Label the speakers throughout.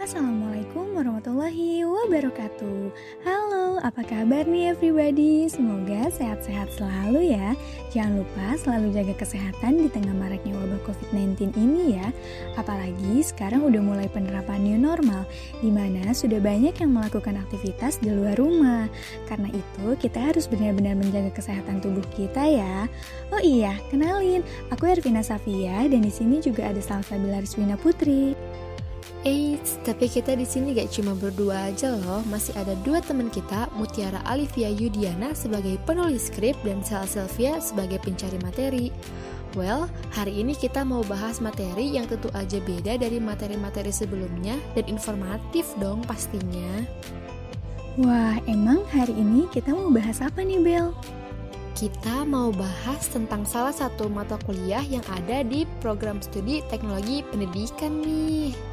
Speaker 1: Assalamualaikum warahmatullahi wabarakatuh. Halo, apa kabar nih everybody? Semoga sehat-sehat selalu ya. Jangan lupa selalu jaga kesehatan di tengah maraknya wabah COVID-19 ini ya. Apalagi sekarang udah mulai penerapan new normal Di mana sudah banyak yang melakukan aktivitas di luar rumah. Karena itu kita harus benar-benar menjaga kesehatan tubuh kita ya. Oh iya, kenalin Aku Ervina Safia dan di sini juga ada Salsabila Rizwina Putri
Speaker 2: Eits, tapi kita di sini gak cuma berdua aja loh, masih ada dua teman kita, Mutiara Alivia Yudiana sebagai penulis skrip dan Sel Sylvia sebagai pencari materi. Well, hari ini kita mau bahas materi yang tentu aja beda dari materi-materi sebelumnya dan informatif dong pastinya.
Speaker 1: Wah, emang hari ini kita mau bahas apa nih, Bel?
Speaker 2: Kita mau bahas tentang salah satu mata kuliah yang ada di program studi teknologi pendidikan nih.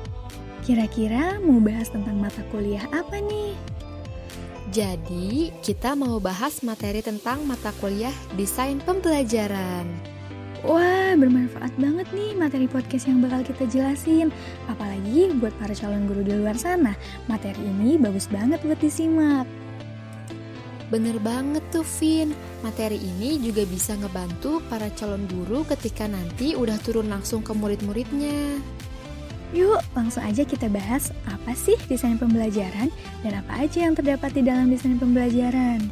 Speaker 1: Kira-kira mau bahas tentang mata kuliah apa nih?
Speaker 2: Jadi, kita mau bahas materi tentang mata kuliah desain pembelajaran.
Speaker 1: Wah, bermanfaat banget nih materi podcast yang bakal kita jelasin. Apalagi buat para calon guru di luar sana, materi ini bagus banget buat disimak.
Speaker 2: Bener banget tuh, Vin. Materi ini juga bisa ngebantu para calon guru ketika nanti udah turun langsung ke murid-muridnya.
Speaker 1: Yuk, langsung aja kita bahas apa sih desain pembelajaran dan apa aja yang terdapat di dalam desain pembelajaran.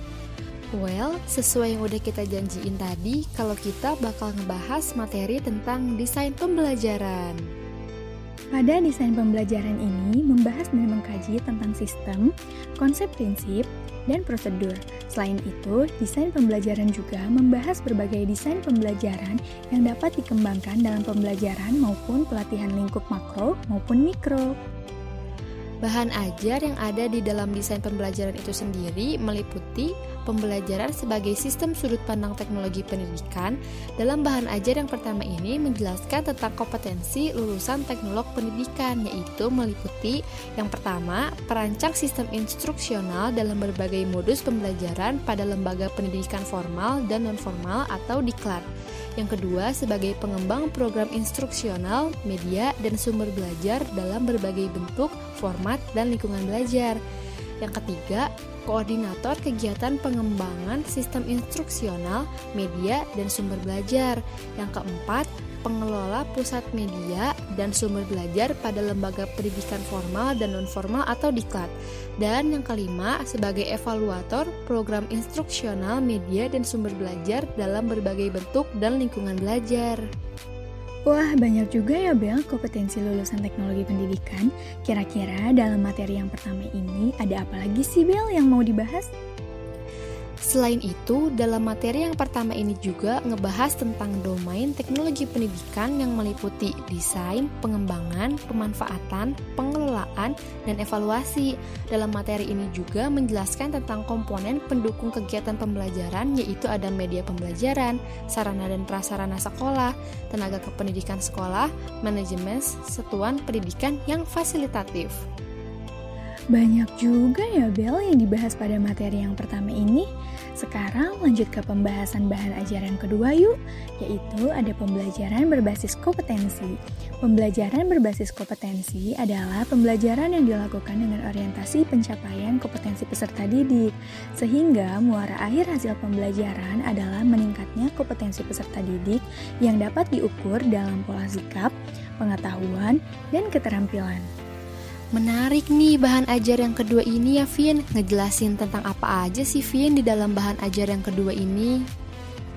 Speaker 2: Well, sesuai yang udah kita janjiin tadi, kalau kita bakal ngebahas materi tentang desain pembelajaran.
Speaker 1: Pada desain pembelajaran ini membahas dan mengkaji tentang sistem, konsep prinsip, dan prosedur. Selain itu, desain pembelajaran juga membahas berbagai desain pembelajaran yang dapat dikembangkan dalam pembelajaran maupun pelatihan lingkup makro maupun mikro.
Speaker 2: Bahan ajar yang ada di dalam desain pembelajaran itu sendiri meliputi pembelajaran sebagai sistem sudut pandang teknologi pendidikan. Dalam bahan ajar yang pertama ini menjelaskan tentang kompetensi lulusan teknolog pendidikan, yaitu meliputi yang pertama, perancang sistem instruksional dalam berbagai modus pembelajaran pada lembaga pendidikan formal dan non-formal atau diklat. Yang kedua, sebagai pengembang program instruksional, media, dan sumber belajar dalam berbagai bentuk, format, dan lingkungan belajar. Yang ketiga, koordinator kegiatan pengembangan sistem instruksional, media, dan sumber belajar. Yang keempat, pengelola pusat media dan sumber belajar pada lembaga pendidikan formal dan non-formal atau diklat. Dan yang kelima, sebagai evaluator program instruksional media dan sumber belajar dalam berbagai bentuk dan lingkungan belajar.
Speaker 1: Wah, banyak juga ya Bel kompetensi lulusan teknologi pendidikan. Kira-kira dalam materi yang pertama ini ada apa lagi sih Bel yang mau dibahas?
Speaker 2: Selain itu, dalam materi yang pertama ini juga ngebahas tentang domain teknologi pendidikan yang meliputi desain, pengembangan, pemanfaatan, pengelolaan, dan evaluasi. Dalam materi ini juga menjelaskan tentang komponen pendukung kegiatan pembelajaran yaitu ada media pembelajaran, sarana dan prasarana sekolah, tenaga kependidikan sekolah, manajemen satuan pendidikan yang fasilitatif.
Speaker 1: Banyak juga ya Bel yang dibahas pada materi yang pertama ini. Sekarang lanjut ke pembahasan bahan ajaran kedua yuk, yaitu ada pembelajaran berbasis kompetensi. Pembelajaran berbasis kompetensi adalah pembelajaran yang dilakukan dengan orientasi pencapaian kompetensi peserta didik, sehingga muara akhir hasil pembelajaran adalah meningkatnya kompetensi peserta didik yang dapat diukur dalam pola sikap, pengetahuan, dan keterampilan.
Speaker 2: Menarik nih bahan ajar yang kedua ini ya Vin. Ngejelasin tentang apa aja sih Vin di dalam bahan ajar yang kedua ini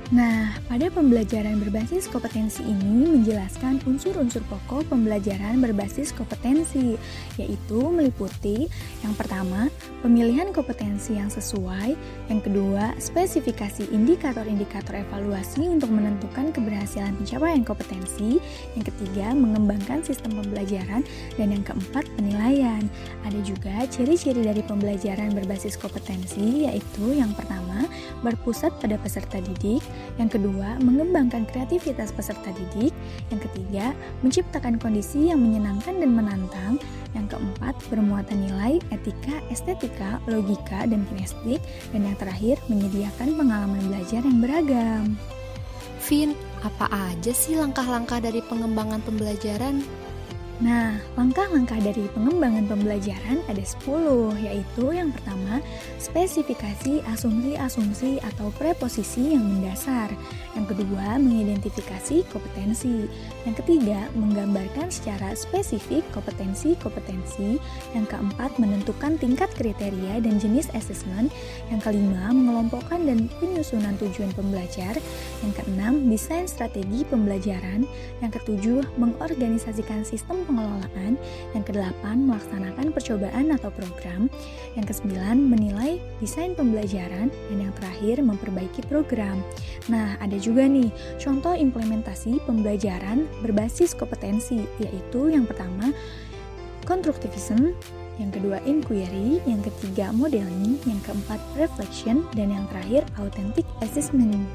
Speaker 1: Nah, pada pembelajaran berbasis kompetensi ini menjelaskan unsur-unsur pokok pembelajaran berbasis kompetensi, yaitu meliputi yang pertama, pemilihan kompetensi yang sesuai, yang kedua, spesifikasi indikator-indikator evaluasi untuk menentukan keberhasilan pencapaian kompetensi, yang ketiga, mengembangkan sistem pembelajaran, dan yang keempat, penilaian. Ada juga ciri-ciri dari pembelajaran berbasis kompetensi, yaitu yang pertama, berpusat pada peserta didik, yang kedua, mengembangkan kreativitas peserta didik. Yang ketiga, menciptakan kondisi yang menyenangkan dan menantang. Yang keempat, bermuatan nilai, etika, estetika, logika, dan kinestetik. Dan yang terakhir, menyediakan pengalaman belajar yang beragam.
Speaker 2: Vin, apa aja sih langkah-langkah dari pengembangan pembelajaran?
Speaker 1: Nah, langkah-langkah dari pengembangan pembelajaran ada 10, yaitu yang pertama, spesifikasi asumsi-asumsi atau preposisi yang mendasar. Yang kedua, mengidentifikasi kompetensi. Yang ketiga, menggambarkan secara spesifik kompetensi-kompetensi. Yang keempat, menentukan tingkat kriteria dan jenis asesmen. Yang kelima, mengelompokkan dan penyusunan tujuan pembelajar. Yang keenam, desain strategi pembelajaran. Yang ketujuh, mengorganisasikan sistem pengelolaan, yang kedelapan melaksanakan percobaan atau program, yang kesembilan menilai desain pembelajaran, dan yang terakhir memperbaiki program. Nah, ada juga nih contoh implementasi pembelajaran berbasis kompetensi, yaitu yang pertama constructivism, yang kedua inquiry, yang ketiga modeling, yang keempat reflection, dan yang terakhir authentic assessment.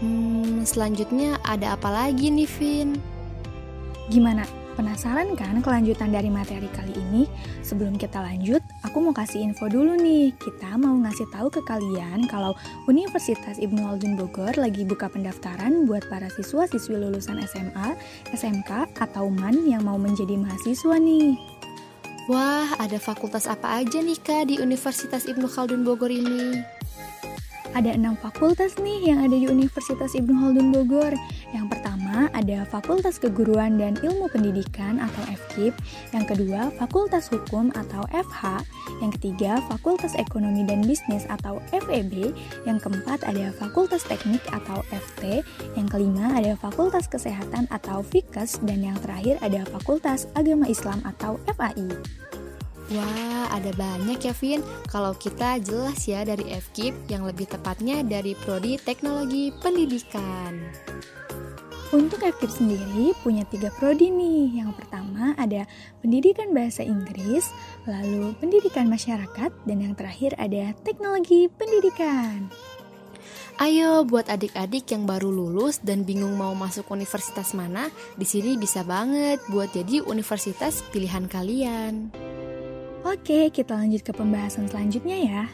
Speaker 2: Hmm, selanjutnya ada apa lagi nih, Vin?
Speaker 1: Gimana? Penasaran kan kelanjutan dari materi kali ini? Sebelum kita lanjut, aku mau kasih info dulu nih. Kita mau ngasih tahu ke kalian kalau Universitas Ibnu Khaldun Bogor lagi buka pendaftaran buat para siswa-siswi lulusan SMA, SMK, atau MAN yang mau menjadi mahasiswa nih.
Speaker 2: Wah, ada fakultas apa aja nih Kak di Universitas Ibnu Khaldun Bogor ini?
Speaker 1: Ada enam fakultas nih yang ada di Universitas Ibnu Khaldun Bogor. Yang pertama ada Fakultas Keguruan dan Ilmu Pendidikan atau FKIP. Yang kedua Fakultas Hukum atau FH. Yang ketiga Fakultas Ekonomi dan Bisnis atau FEB. Yang keempat ada Fakultas Teknik atau FT. Yang kelima ada Fakultas Kesehatan atau FIKES. Dan yang terakhir ada Fakultas Agama Islam atau FAI.
Speaker 2: Wah, ada banyak ya Vin. Kalau kita jelas ya dari FKIP yang lebih tepatnya dari Prodi Teknologi Pendidikan.
Speaker 1: Untuk FKIP sendiri punya tiga prodi nih. Yang pertama ada pendidikan bahasa Inggris, lalu pendidikan masyarakat, dan yang terakhir ada teknologi pendidikan.
Speaker 2: Ayo buat adik-adik yang baru lulus dan bingung mau masuk universitas mana, di sini bisa banget buat jadi universitas pilihan kalian.
Speaker 1: Oke, kita lanjut ke pembahasan selanjutnya ya.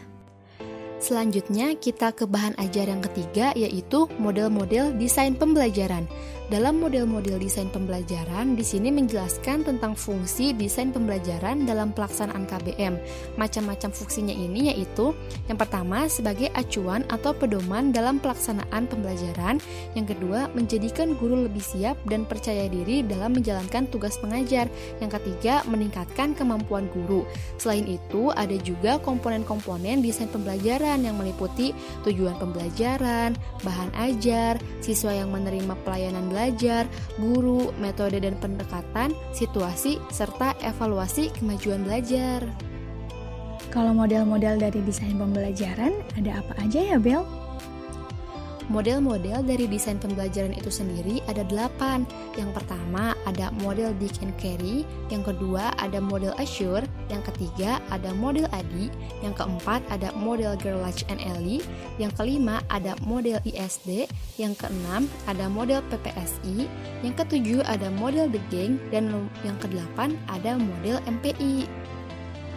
Speaker 2: Selanjutnya kita ke bahan ajar yang ketiga yaitu model-model desain pembelajaran. Dalam model-model desain pembelajaran, di sini menjelaskan tentang fungsi desain pembelajaran dalam pelaksanaan KBM. Macam-macam fungsinya ini yaitu yang pertama sebagai acuan atau pedoman dalam pelaksanaan pembelajaran, yang kedua menjadikan guru lebih siap dan percaya diri dalam menjalankan tugas pengajar, yang ketiga meningkatkan kemampuan guru. Selain itu, ada juga komponen-komponen desain pembelajaran yang meliputi tujuan pembelajaran, bahan ajar, siswa yang menerima pelayanan guru, metode dan pendekatan, situasi, serta evaluasi kemajuan belajar.
Speaker 1: Kalau model-model dari desain pembelajaran, ada apa aja ya Bel?
Speaker 2: Model-model dari desain pembelajaran itu sendiri ada delapan. Yang pertama ada model Dick and Carry, yang kedua ada model Assure, yang ketiga ada model ADI, yang keempat ada model Gerlach and Ellie, yang kelima ada model ISD, yang keenam ada model PPSI, yang ketujuh ada model The Gang, dan yang kedelapan ada model MPI.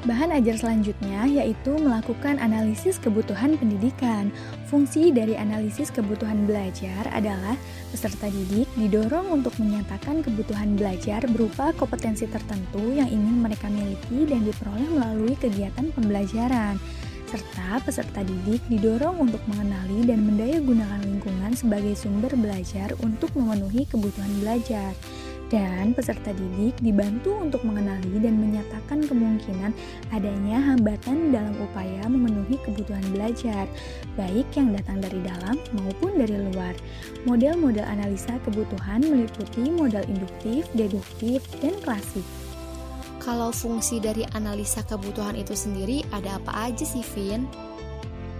Speaker 1: Bahan ajar selanjutnya yaitu melakukan analisis kebutuhan pendidikan. Fungsi dari analisis kebutuhan belajar adalah peserta didik didorong untuk menyatakan kebutuhan belajar berupa kompetensi tertentu yang ingin mereka miliki dan diperoleh melalui kegiatan pembelajaran serta peserta didik didorong untuk mengenali dan mendayagunakan lingkungan sebagai sumber belajar untuk memenuhi kebutuhan belajar dan peserta didik dibantu untuk mengenali dan menyatakan kemungkinan adanya hambatan dalam upaya memenuhi kebutuhan belajar, baik yang datang dari dalam maupun dari luar. Model-model analisa kebutuhan meliputi model induktif, deduktif, dan klasik.
Speaker 2: Kalau fungsi dari analisa kebutuhan itu sendiri ada apa aja sih, Vin?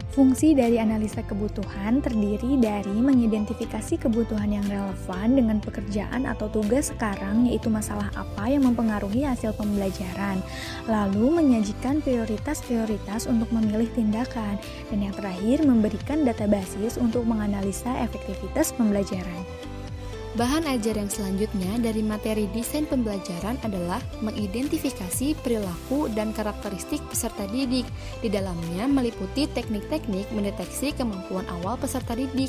Speaker 1: Fungsi dari analisa kebutuhan terdiri dari mengidentifikasi kebutuhan yang relevan dengan pekerjaan atau tugas sekarang, yaitu masalah apa yang mempengaruhi hasil pembelajaran, lalu menyajikan prioritas-prioritas untuk memilih tindakan, dan yang terakhir memberikan data basis untuk menganalisa efektivitas pembelajaran.
Speaker 2: Bahan ajar yang selanjutnya dari materi desain pembelajaran adalah mengidentifikasi perilaku dan karakteristik peserta didik. Di dalamnya meliputi teknik-teknik mendeteksi kemampuan awal peserta didik.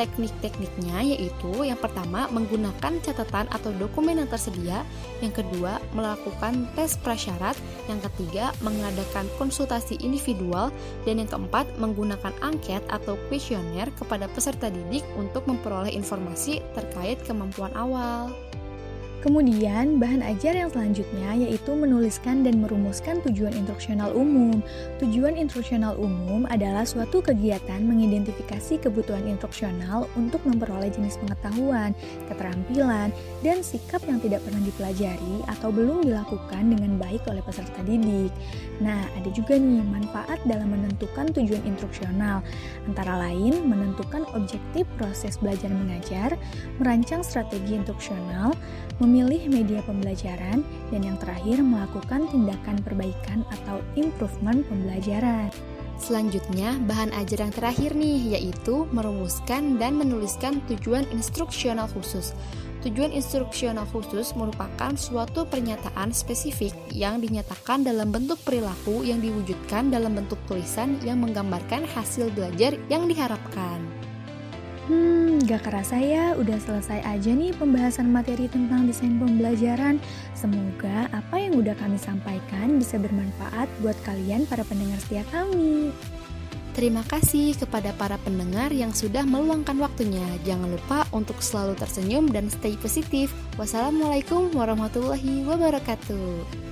Speaker 2: Teknik-tekniknya yaitu yang pertama menggunakan catatan atau dokumen yang tersedia, yang kedua melakukan tes prasyarat, yang ketiga mengadakan konsultasi individual, dan yang keempat menggunakan angket atau kuesioner kepada peserta didik untuk memperoleh informasi terkait kemampuan awal.
Speaker 1: Kemudian, bahan ajar yang selanjutnya yaitu menuliskan dan merumuskan tujuan instruksional umum. Tujuan instruksional umum adalah suatu kegiatan mengidentifikasi kebutuhan instruksional untuk memperoleh jenis pengetahuan, keterampilan, dan sikap yang tidak pernah dipelajari atau belum dilakukan dengan baik oleh peserta didik. Nah, ada juga nih manfaat dalam menentukan tujuan instruksional, antara lain menentukan objektif proses belajar mengajar, merancang strategi instruksional, memilih media pembelajaran, dan yang terakhir melakukan tindakan perbaikan atau improvement pembelajaran.
Speaker 2: Selanjutnya, bahan ajar yang terakhir nih, yaitu merumuskan dan menuliskan tujuan instruksional khusus. Tujuan instruksional khusus merupakan suatu pernyataan spesifik yang dinyatakan dalam bentuk perilaku yang diwujudkan dalam bentuk tulisan yang menggambarkan hasil belajar yang diharapkan.
Speaker 1: Hmm, gak kerasa ya udah selesai aja nih pembahasan materi tentang desain pembelajaran. Semoga apa yang udah kami sampaikan bisa bermanfaat buat kalian para pendengar setia kami.
Speaker 2: Terima kasih kepada para pendengar yang sudah meluangkan waktunya. Jangan lupa untuk selalu tersenyum dan stay positif. Wassalamualaikum warahmatullahi wabarakatuh.